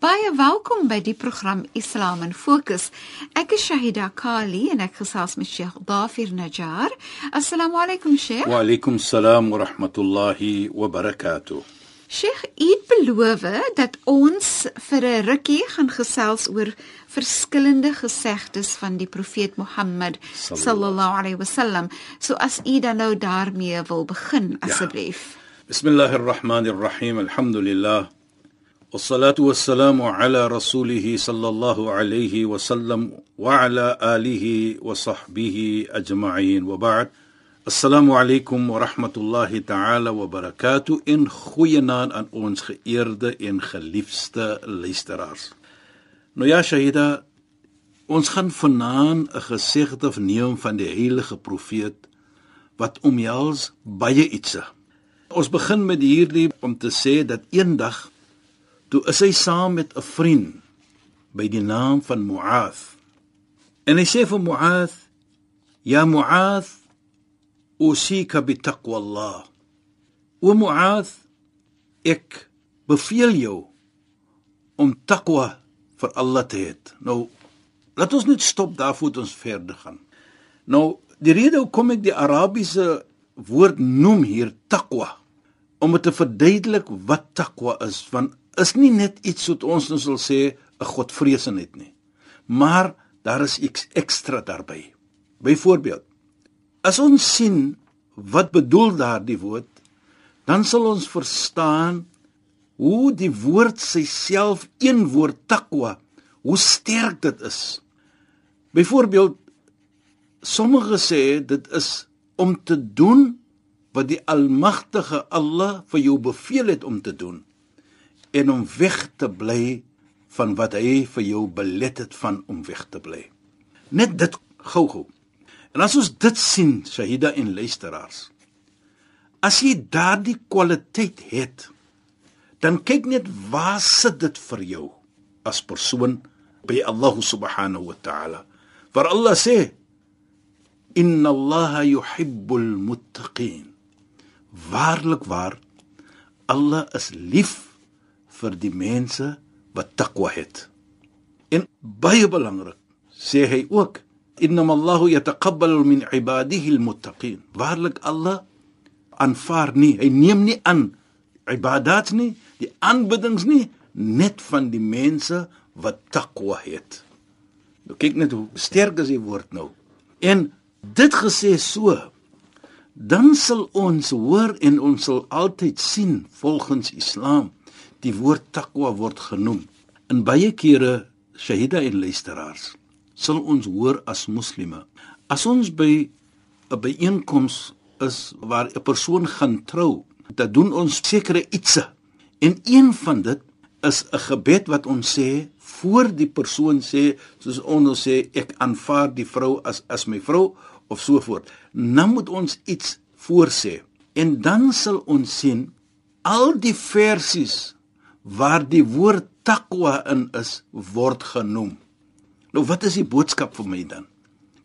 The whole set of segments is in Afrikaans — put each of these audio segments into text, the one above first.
Baie welkom by die program Islam in Fokus. Ek is Shahida Kali en ek gesels met Sheikh Dafir Najjar. Assalamu alaykum Sheikh. Wa alaykum salaam wa rahmatullahi wa barakatuh. Sheikh, u het beloof dat ons vir 'n rukkie gaan gesels oor verskillende gesegdes van die profeet Mohammed sallallahu alayhi wasallam. So as u dan nou daarmee wil begin ja. asseblief. Ja. Bismillahir Rahmanir Rahim. Alhamdulillah. والصلاة والسلام على رسوله صلى الله عليه وسلم وعلى آله وصحبه أجمعين وبعد السلام عليكم ورحمة الله تعالى وبركاته إن خوينان aan ons geëerde en geliefde luisteraars. Nou ja Shahida, ons gaan vanaand 'n gesegde neem van die heilige profeet wat omhels baie ietsie. Ons begin met hierdie om te sê dat eendag toe is hy saam met 'n vriend by die naam van Mu'adh. En hy sê vir Mu'adh: "Ya Mu'adh, usika bi taqwa Allah." O Mu'adh, ek beveel jou om taqwa vir Allah te hê. Nou laat ons net stop daar voor ons verder gaan. Nou die rede hoekom ek die Arabiese woord noem hier taqwa om te verduidelik wat takwa is want is nie net iets wat ons nou sal sê 'n godvreesenheid nie. Maar daar is iets ekstra daarbey byvoorbeeld as ons sien wat bedoel daardie woord dan sal ons verstaan hoe die woord self een woord takwa hoe sterk dit is. Byvoorbeeld sommige sê dit is om te doen wat die almagtige Allah vir jou beveel het om te doen en om weg te bly van wat hy vir jou belet het van om weg te bly. Net dit gou-gou. En as ons dit sien, Shahida en luisteraars, as jy daardie kwaliteit het, dan kyk net waar sit dit vir jou as persoon by Allah subhanahu wa ta'ala. Vir Allah sê: "Inna Allah yuhibbul muttaqin." waarlik waar Allah is lief vir die mense wat takwa het. En baie belangrik sê hy ook innam Allahu yataqabbalu min ibadihi almuttaqin. Waarlik Allah aanvaar nie, hy neem nie aan ibadat nie, die aanbiddings nie net van die mense wat takwa het. Nou kyk net hoe sterk is die woord nou. En dit gesê so dan sal ons hoor en ons sal altyd sien volgens Islam die woord takwa word genoem. In baie kere shahida en luisteraars sal ons hoor as moslime as ons by 'n byeenkoms is waar 'n persoon gaan trou, dan doen ons sekere ietsie. En een van dit is 'n gebed wat ons sê voor die persoon sê soos ons sê ek aanvaar die vrou as as my vrou of so voort. Nou moet ons iets voorsê en dan sal ons sien al die versies waar die woord takwa in is word genoem. Nou wat is die boodskap vir my dan?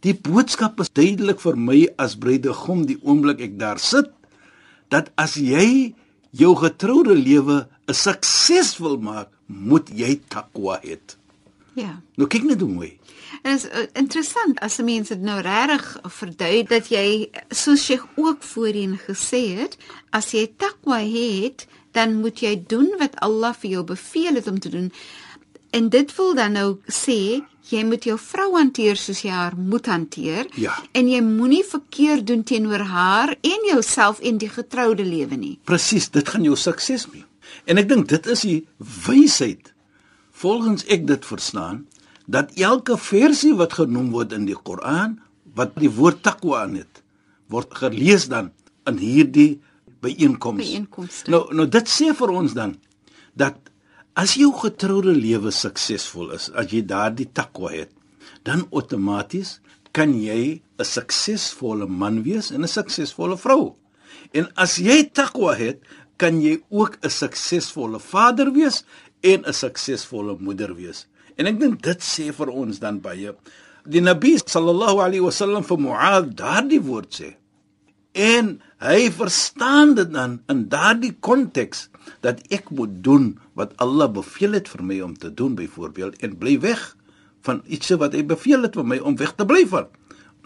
Die boodskap is duidelik vir my as bruidegom die oomblik ek daar sit dat as jy jou getroude lewe 'n sukses wil maak, moet jy takwa hê. Ja. Nou kyk net hoe mooi. En is uh, interessant as 'n mens dit nou regtig verduidelik dat jy soos jy ook voorheen gesê het, as jy takwa het, dan moet jy doen wat Allah vir jou beveel het om te doen. En dit wil dan nou sê jy moet jou vrou hanteer soos jy haar moet hanteer Ja. en jy moenie verkeerd doen teenoor haar en jouself en die getroude lewe nie. Presies, dit gaan jou sukses bring. En ek dink dit is die wysheid volgens ek dit verstaan dat elke versie wat genoem word in die Koran wat die woord takwa in het word gelees dan in hierdie byeenkoms. Byeenkomste. Nou nou dit sê vir ons dan dat as jou getroude lewe suksesvol is, as jy daardie takwa het, dan outomaties kan jy 'n suksesvolle man wees en 'n suksesvolle vrou. En as jy takwa het, kan jy ook 'n suksesvolle vader wees en 'n suksesvolle moeder wees. En ek dink dit sê vir ons dan baie. Die Nabi sallallahu alaihi wasallam vir Muad daardie woord sê. En hy verstaan dit dan in daardie konteks dat ek moet doen wat Allah beveel het vir my om te doen byvoorbeeld en bly weg van iets wat hy beveel het vir my om weg te bly van.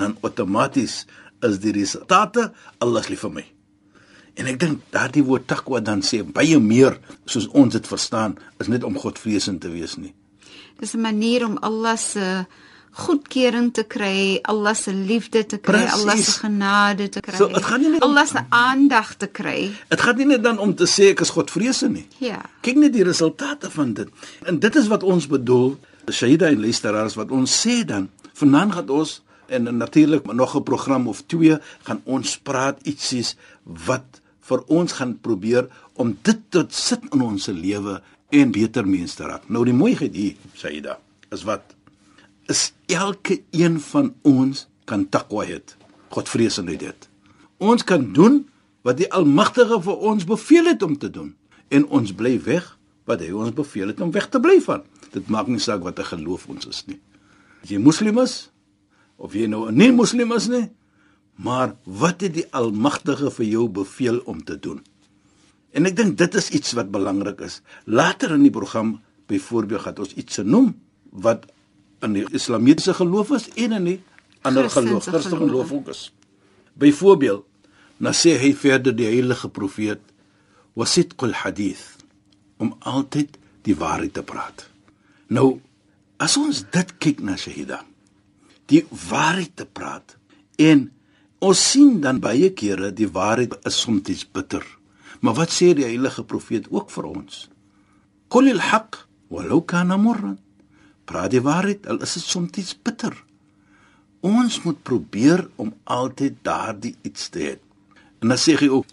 Dan outomaties is die resultate Allah is lief vir my. En ek dink daardie woord takwa dan sê baie meer soos ons dit verstaan is net om Godvreesend te wees nie. Dis 'n manier om Allah se goedkeuring te kry, Allah se liefde te kry, Precies. Allah se genade te kry. So, het gaan nie net om- Allah se aandag te kry. Dit gaan nie net dan om te sê ek is Godvreesend nie. Ja. Kyk net die resultate van dit. En dit is wat ons bedoel, Shaida en luisteraars wat ons sê dan, vanaand gaan ons en natuurlik nog 'n program of twee gaan ons praat ietsies wat vir ons gaan probeer om dit tot sit in ons lewe en beter mens te raak. Nou die mooiheid hier, Shaida, is wat is elke een van ons kan takwa hê. Godvreesendheid het. Ons kan doen wat die Almagtige vir ons beveel het om te doen en ons bly weg wat hy ons beveel het om weg te bly van. Dit maak nie saak wat 'n geloof ons is nie. As jy moslim is of jy nou 'n nie moslim is nie, maar wat het die Almagtige vir jou beveel om te doen? En ek dink dit is iets wat belangrik is. Later in die program byvoorbeeld gaan ons iets noem wat in die islamitiese geloof is en in die ander geloof, Christelike geloof. ook is. Byvoorbeeld, dan sê hy verder die heilige profeet wasidqul hadith om altyd die waarheid te praat. Nou, as ons dit kyk na Shahida, die waarheid te praat en ons sien dan baie kere die waarheid is soms bitter. Maar wat sê die heilige profeet ook vir ons? Qul al-haq walau kana murran. Praat die waarheid al is dit soms bitter. Ons moet probeer om altyd daardie iets te hê. En dan sê hy ook: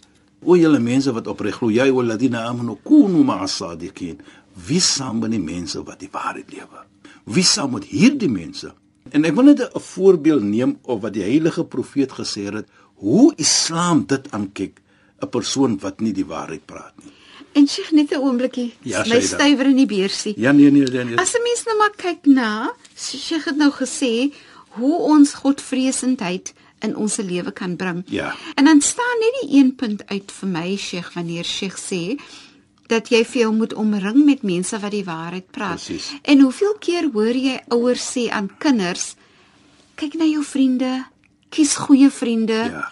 "O julle mense wat opreg glo, jy walladina amanu kunu ma'as sadiqin." Wie saam met die mense wat die waarheid lewe? Wie saam met hierdie mense? En ek wil net 'n voorbeeld neem of wat die heilige profeet gesê het, hoe Islam dit aankyk, 'n persoon wat nie die waarheid praat nie. En Sheikh net 'n oombliekie. Ja, my stywer in die beursie. Ja nee nee nee. nee. As 'n mens nou maar kyk na, Sheikh het nou gesê hoe ons Godvreesendheid in ons lewe kan bring. Ja. En dan staan net die een punt uit vir my, Sheikh, wanneer Sheikh sê dat jy vir jou moet omring met mense wat die waarheid praat. Presies. En hoeveel keer hoor jy ouers sê aan kinders, kyk na jou vriende, kies goeie vriende. Ja.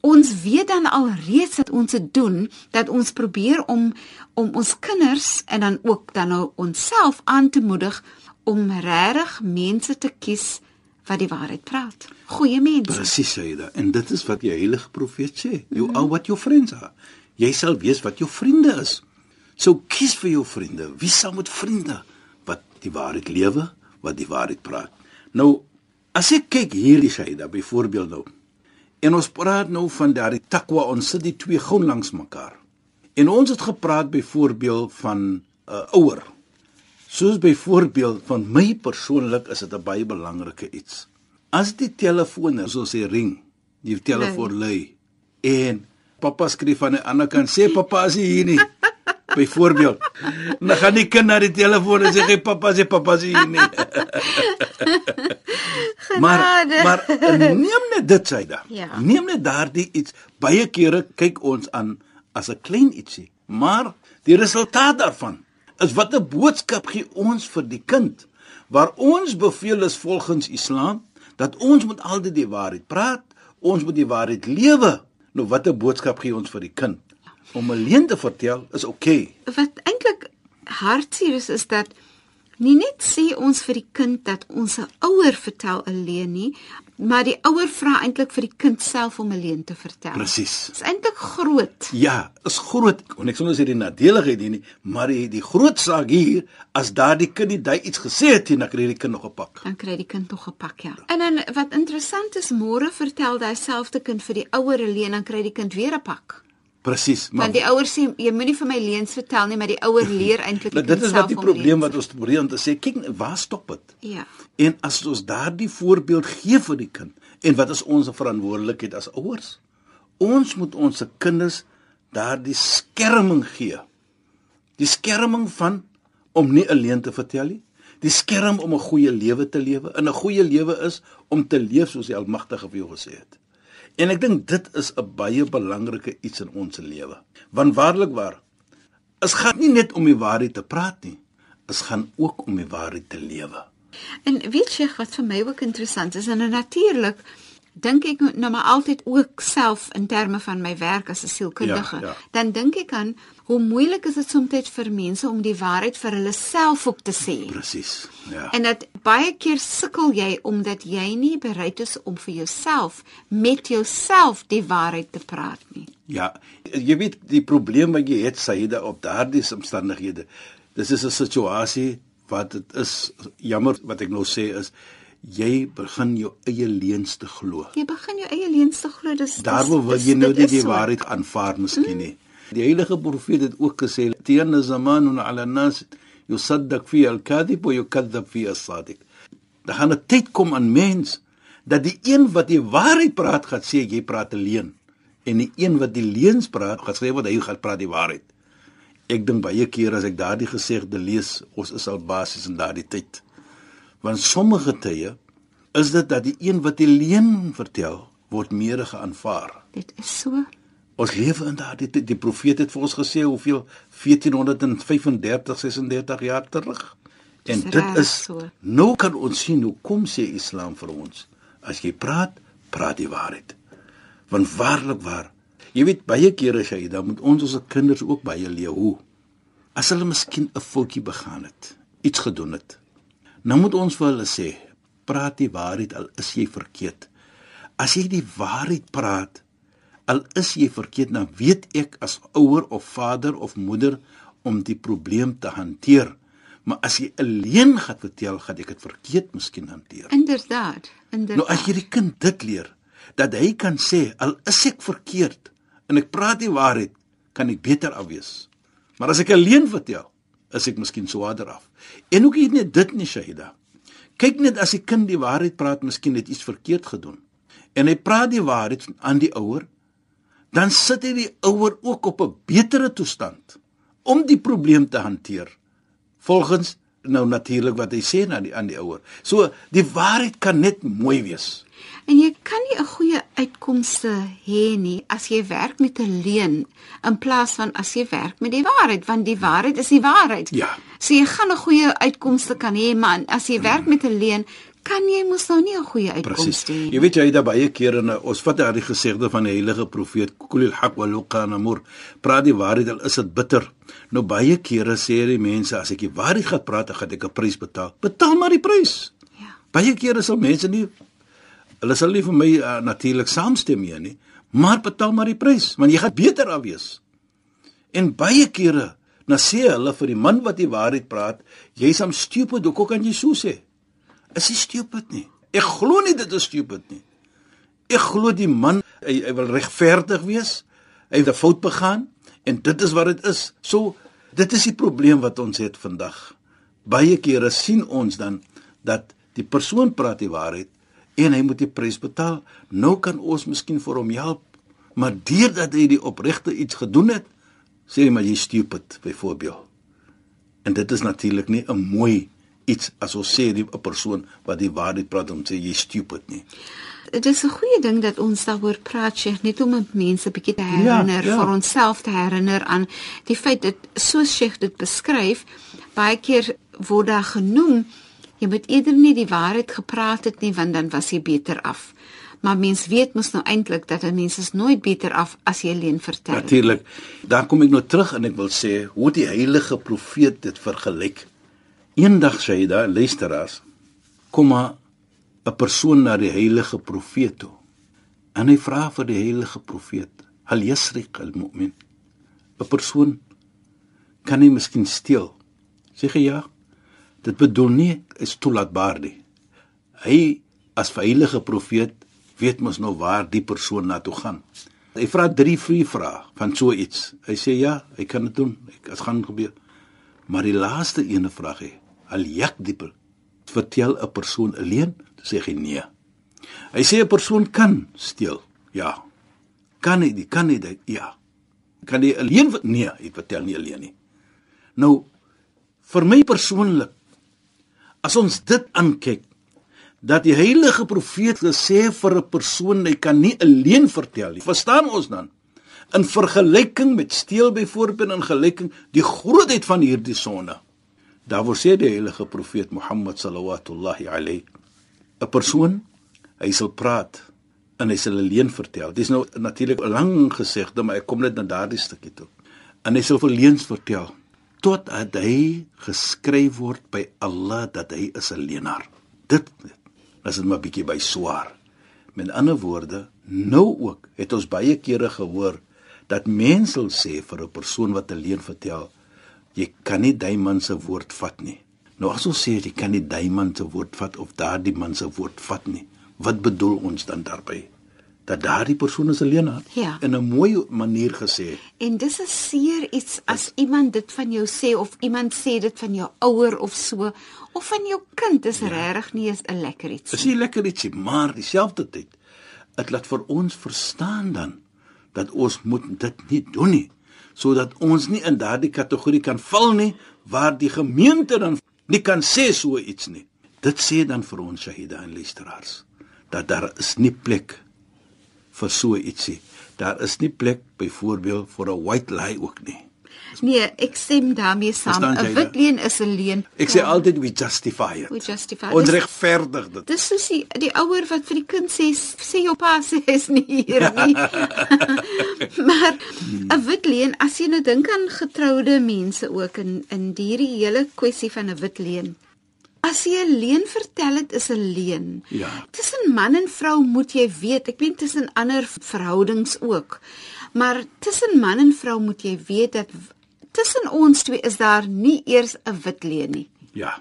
Ons weet dan al reeds dat ons dit doen dat ons probeer om om ons kinders en dan ook dan nou onsself aan te moedig om regtig mense te kies wat die waarheid praat. Goeie mense. Presies Saida. En dit is wat die heilige profeet sê. You are what your friends are. Jy sal weet wat jou vriende is. So kies vir jou vriende. Wie sal met vriende wat die waarheid lewe, wat die waarheid praat. Nou as ek kyk hierdie Saida byvoorbeeld nou. En ons praat nou van daardie takwa, ons sit die twee gou langs mekaar. En ons het gepraat byvoorbeeld van 'n uh, ouer. Soos byvoorbeeld van my persoonlik is dit 'n baie belangrike iets. As die telefoon, soos hy ring, die telefoon lui en pappa skryf aan die ander kant sê pappa is hier nie. Byvoorbeeld, dan gaan die kind na die telefoon en sê hy pappa sê pappa nie hier nie. maar maar neem net dit sê daar. Ja. Neem net daardie iets. Baie kere kyk ons aan as 'n klein ietsie, maar die resultaat daarvan is wat 'n boodskap gee ons vir die kind. Waar ons beveel is volgens Islam dat ons moet altyd die waarheid praat, ons moet die waarheid lewe. Nou wat 'n boodskap gee ons vir die kind? Om 'n leuen te vertel is oukei. Okay. Wat eintlik hartseer is is dat Nie net sê ons vir die kind dat ons 'n ouer vertel 'n leuen nie, maar die ouer vra eintlik vir die kind self om 'n leuen te vertel. Presies. Dit is eintlik groot. Ja, is groot. En ek sê nou sê die nadeligheid hier nie, maar die die groot saak hier as daardie kind nie daai iets gesê het nie, dan kry die kind nog 'n pak. Dan kry die kind nog 'n pak, ja. En dan wat interessant is, môre vertel daai selfde kind vir die ouer 'n leuen, dan kry die kind weer 'n pak. Presies, maar Want die ouer sê jy moenie vir my leuns vertel nie, maar die ouer leer eintlik maar die dit is self wat die probleem wat ons probeer om te sê, kyk waar stop dit? Ja. En as ons daardie voorbeeld gee vir die kind en wat is ons verantwoordelikheid as ouers? Ons moet ons se kinders daardie skerming gee. Die skerming van om nie alleen te vertel nie. Die skerm om 'n goeie lewe te lewe. En 'n goeie lewe is om te leef soos die Almagtige vir jou gesê het. En ek dink dit is 'n baie belangrike iets in ons lewe. Want waarlik waar, is gaan nie net om die waarheid te praat nie, is gaan ook om die waarheid te lewe. En weet jy wat vir my ook interessant is en natuurlik dink ek nou maar altyd ook self in terme van my werk as 'n sielkundige. Ja, ja. Dan dink ek aan hoe moeilik is dit soms vir mense om die waarheid vir hulle self ook te sê. Presies. Ja. En dat baie keer sukkel jy omdat jy nie bereid is om vir jouself met jouself die waarheid te praat nie. Ja, jy weet die probleem wat jy het Saida op daardie omstandighede. Dis is 'n situasie wat dit is jammer wat ek nou sê is jy begin jou eie leuns te glo. Jy begin jou eie leuns te glo. Dis Daarom wil jy nou nie die so. waarheid aanvaar miskien nie. Die heilige profeet het ook gesê: "Tiyanna zamanun 'ala an-nas yusaddaq fi al-kadhib wa yukadzdzab fi as-sadiq." Daar gaan 'n tyd kom aan mens dat die een wat die waarheid praat gaan sê jy praat 'n leuen en die een wat die leuns praat gaan sê wat hy gaan praat die waarheid. Ek dink baie keer as ek daardie gesegde lees, ons is al basies in daardie tyd. Want sommige tye is dit dat die een wat die leuen vertel word meer geaanvaar. Dit is so. Ons lewe in daardie tyd. Die profeet het vir ons gesê hoeveel 1435 36 jaar terug. En Dis dit is so. nou kan ons sien hoe kom sê Islam vir ons. As jy praat, praat die waarheid. Want waarlik waar. Jy weet baie kere sê jy dan moet ons ons kinders ook baie leer hoe as hulle miskien 'n foutjie begaan het, iets gedoen het. Nou moet ons vir hulle sê, praat die waarheid al is jy verkeerd. As jy die waarheid praat, al is jy verkeerd, dan weet ek as ouer of vader of moeder om die probleem te hanteer. Maar as jy alleen gaan vertel, gaan ek dit verkeerd miskien hanteer. Inderdaad. Inderdaad. Nou as jy die kind dit leer dat hy kan sê al is ek verkeerd en ek praat die waarheid, kan ek beter afwees. Maar as ek alleen vertel, is ek miskien swaarder af. En ook nie net dit nie, Shahida. Kyk net as die kind die waarheid praat, miskien het iets verkeerd gedoen. En hy praat die waarheid aan die ouer, dan sit hy die ouer ook op 'n betere toestand om die probleem te hanteer. Volgens nou natuurlik wat hy sê aan die aan die ouer. So die waarheid kan net mooi wees. En jy kan nie 'n goeie uitkomste hê nie as jy werk met 'n leuen in plaas van as jy werk met die waarheid, want die waarheid is die waarheid. Ja. So jy gaan 'n goeie uitkomste kan hê, maar as jy werk met 'n leuen, kan jy mos nou nie 'n goeie uitkomste hê. Jy weet jy het baie kere in ons vat daardie gesegde van die heilige profeet kulil haq wa luqana mur. Praat die waarheid al is dit bitter. Nou baie kere sê die mense as ek die waarheid gaan praat, dan gaan ek 'n prys betaal. Betaal maar die prys. Ja. Baie kere sal mense nie hulle sal nie vir my uh, natuurlik saamstem hier nie, maar betaal maar die prys, want jy gaan beter af wees. En baie kere dan sê hulle vir die man wat die waarheid praat, jy's am stupid, hoe kan jy so sê? Is hy stupid nie? Ek glo nie dit is stupid nie. Ek glo die man hy, hy wil regverdig wees. Hy het 'n fout begaan en dit is wat dit is. So dit is die probleem wat ons het vandag. Baie kere sien ons dan dat die persoon praat die waarheid en hy moet die prys betaal. Nou kan ons miskien vir hom help, maar deurdat hy die opregte iets gedoen het, sê hy maar jy stupid byvoorbeeld. En dit is natuurlik nie 'n mooi iets as ons sê die 'n persoon wat die waarheid praat om sê jy stupid nie. Dit is 'n goeie ding dat ons daaroor praat, Sheikh, net om mense bietjie te herinner, Ja, ja. vir onsself te herinner aan die feit dat soos Sheikh dit beskryf, baie keer word daar genoem jy moet eerder nie die waarheid gepraat het nie want dan was jy beter af. Maar mens weet mos nou eintlik dat 'n mens is nooit beter af as jy leuen vertel. Natuurlik. Dan kom ek nou terug en ek wil sê hoe die heilige profeet dit vergelyk Eendag sê hy daar luisteraars, kom maar 'n persoon na die heilige profeet toe. En hy vra vir die heilige profeet, "Hal yasriq al-mu'min?" 'n Persoon kan nie miskien steel. Sê hy ja. Dit bedoel nie is toelaatbaar nie. Hy as heilige profeet weet mos nou waar die persoon na toe gaan. Hy vra drie vrye vrae van so iets. Hy sê ja, hy kan dit doen. Dit gaan gebeur. Maar die laaste ene vraag hy, al yakdibel. Vertel 'n persoon alleen? Sê hy nee. Hy sê 'n persoon kan steel. Ja. Kan hy? Kan hy dit? Ja. Kan hy alleen? Nee, hy vertel nie alleen nie. Nou vir my persoonlik as ons dit aankyk dat die heilige profeet gesê vir 'n persoon hy kan nie alleen vertel nie. Verstaan ons dan? In vergelyking met steel byvoorbeeld in gelyking die grootheid van hierdie sonde. Daar word sê die heilige profeet Mohammed sallallahu alayhi 'n persoon hy sal praat en hy sal alleen vertel. Dis nou natuurlik 'n lang gesegde, maar ek kom net na daardie stukkie toe. En hy sal verleens vertel tot hy geskryf word by Allah dat hy is 'n leenaar. Dit is dit maar bietjie by swaar. Met ander woorde, nou ook het ons baie kere gehoor dat mense sê vir 'n persoon wat alleen vertel, jy kan nie daai man se woord vat nie. Nou as ons sê jy kan nie daai man se woord vat of daardie man se woord vat nie, wat bedoel ons dan daarmee? dat daardie persoon is alleen het ja. in 'n mooi manier gesê. En dis 'n seer iets as dat, iemand dit van jou sê of iemand sê dit van jou ouer of so of van jou kind is ja. regtig nie eens 'n lekker iets. Dis nie lekker ietsie, maar dieselfde tyd dit laat vir ons verstaan dan dat ons moet dit nie doen nie sodat ons nie in daardie kategorie kan val nie waar die gemeente dan nie kan sê so iets nie. Dit sê dan vir ons Shahida en luisteraars dat daar is nie plek vir so ietsie. Daar is nie plek byvoorbeeld vir 'n white lie ook nie. Nee, ek stem daarmee saam. 'n Wit leuen is 'n leuen. Ek sê altyd we justify it. We justify. Ons regverdig dit. Dis soos die, die ouer wat vir die kind sê sê jou pa sê is nie hier nie. maar 'n wit leuen, as jy nou dink aan getroude mense ook in in hierdie hele kwessie van 'n wit leuen. As jy 'n leuen vertel dit is 'n leuen. Ja. Tussen man en vrou moet jy weet, ek weet tussen ander verhoudings ook. Maar tussen man en vrou moet jy weet dat tussen ons twee is daar nie eers 'n wit leuen nie. Ja.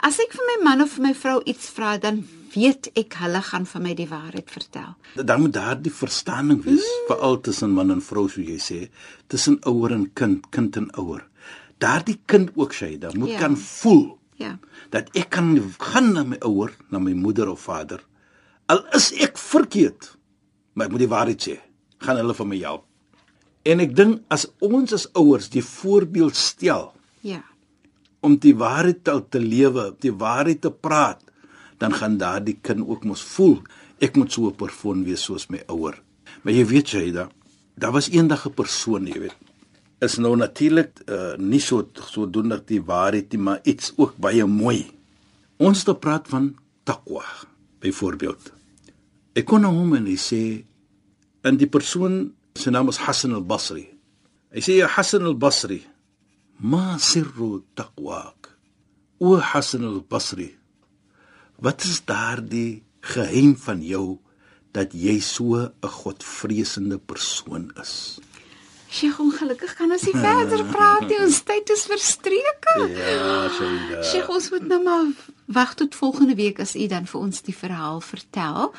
As ek vir my man of vir my vrou iets vra, dan weet ek hulle gaan vir my die waarheid vertel. Dan moet daar die verstaaning wees, mm. veral tussen man en vrou soos jy sê, tussen ouer en kind, kind en ouer. Daardie kind ook sê, dan moet ja. kan voel Ja. Dat ek kan gaan na my ouer, na my moeder of vader. Al is ek verkeerd, maar ek moet die waarheid sê. Gaan hulle vir my help. En ek dink as ons as ouers die voorbeeld stel. Ja. Om die waarheid te, te lewe, die waarheid te praat, dan gaan daardie kind ook mos voel ek moet so 'n persoon wees soos my ouer. Maar jy weet jy da, daar was eendag 'n persoon, jy weet, is nou natuurlik uh, nie so so doen dat die waarheid nie, maar iets ook baie mooi. Ons het gepraat van taqwa byvoorbeeld. Ek kon hom en hy sê en die persoon se naam is Hassan al-Basri. Hy sê ja Hassan al-Basri, ma sirru taqwak? O Hassan al-Basri, wat is daardie geheim van jou dat jy so 'n godvreesende persoon is? Sheikh, ongelukkig kan ons nie verder praat nie. Ons tyd is verstreke. Ja, Shaida. Sheikh, ons moet nou maar wag tot volgende week as u dan vir ons die verhaal vertel.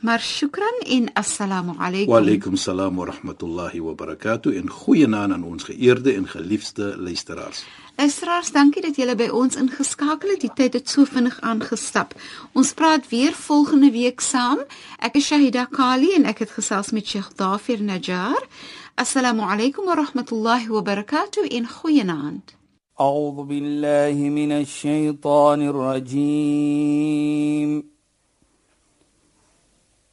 Maar shukran en assalamu alaykum. Wa alaykum salaam wa rahmatullahi wa barakatuh en goeienaand aan ons geëerde en geliefde luisteraars. Luisteraars, dankie dat julle by ons ingeskakel het. Die tyd het so vinnig aangestap. Ons praat weer volgende week saam. Ek is Shahida Kali en ek het gesels met Sheikh Dafir Najjar. السلام عليكم ورحمة الله وبركاته إن خويناند أعوذ بالله من الشيطان الرجيم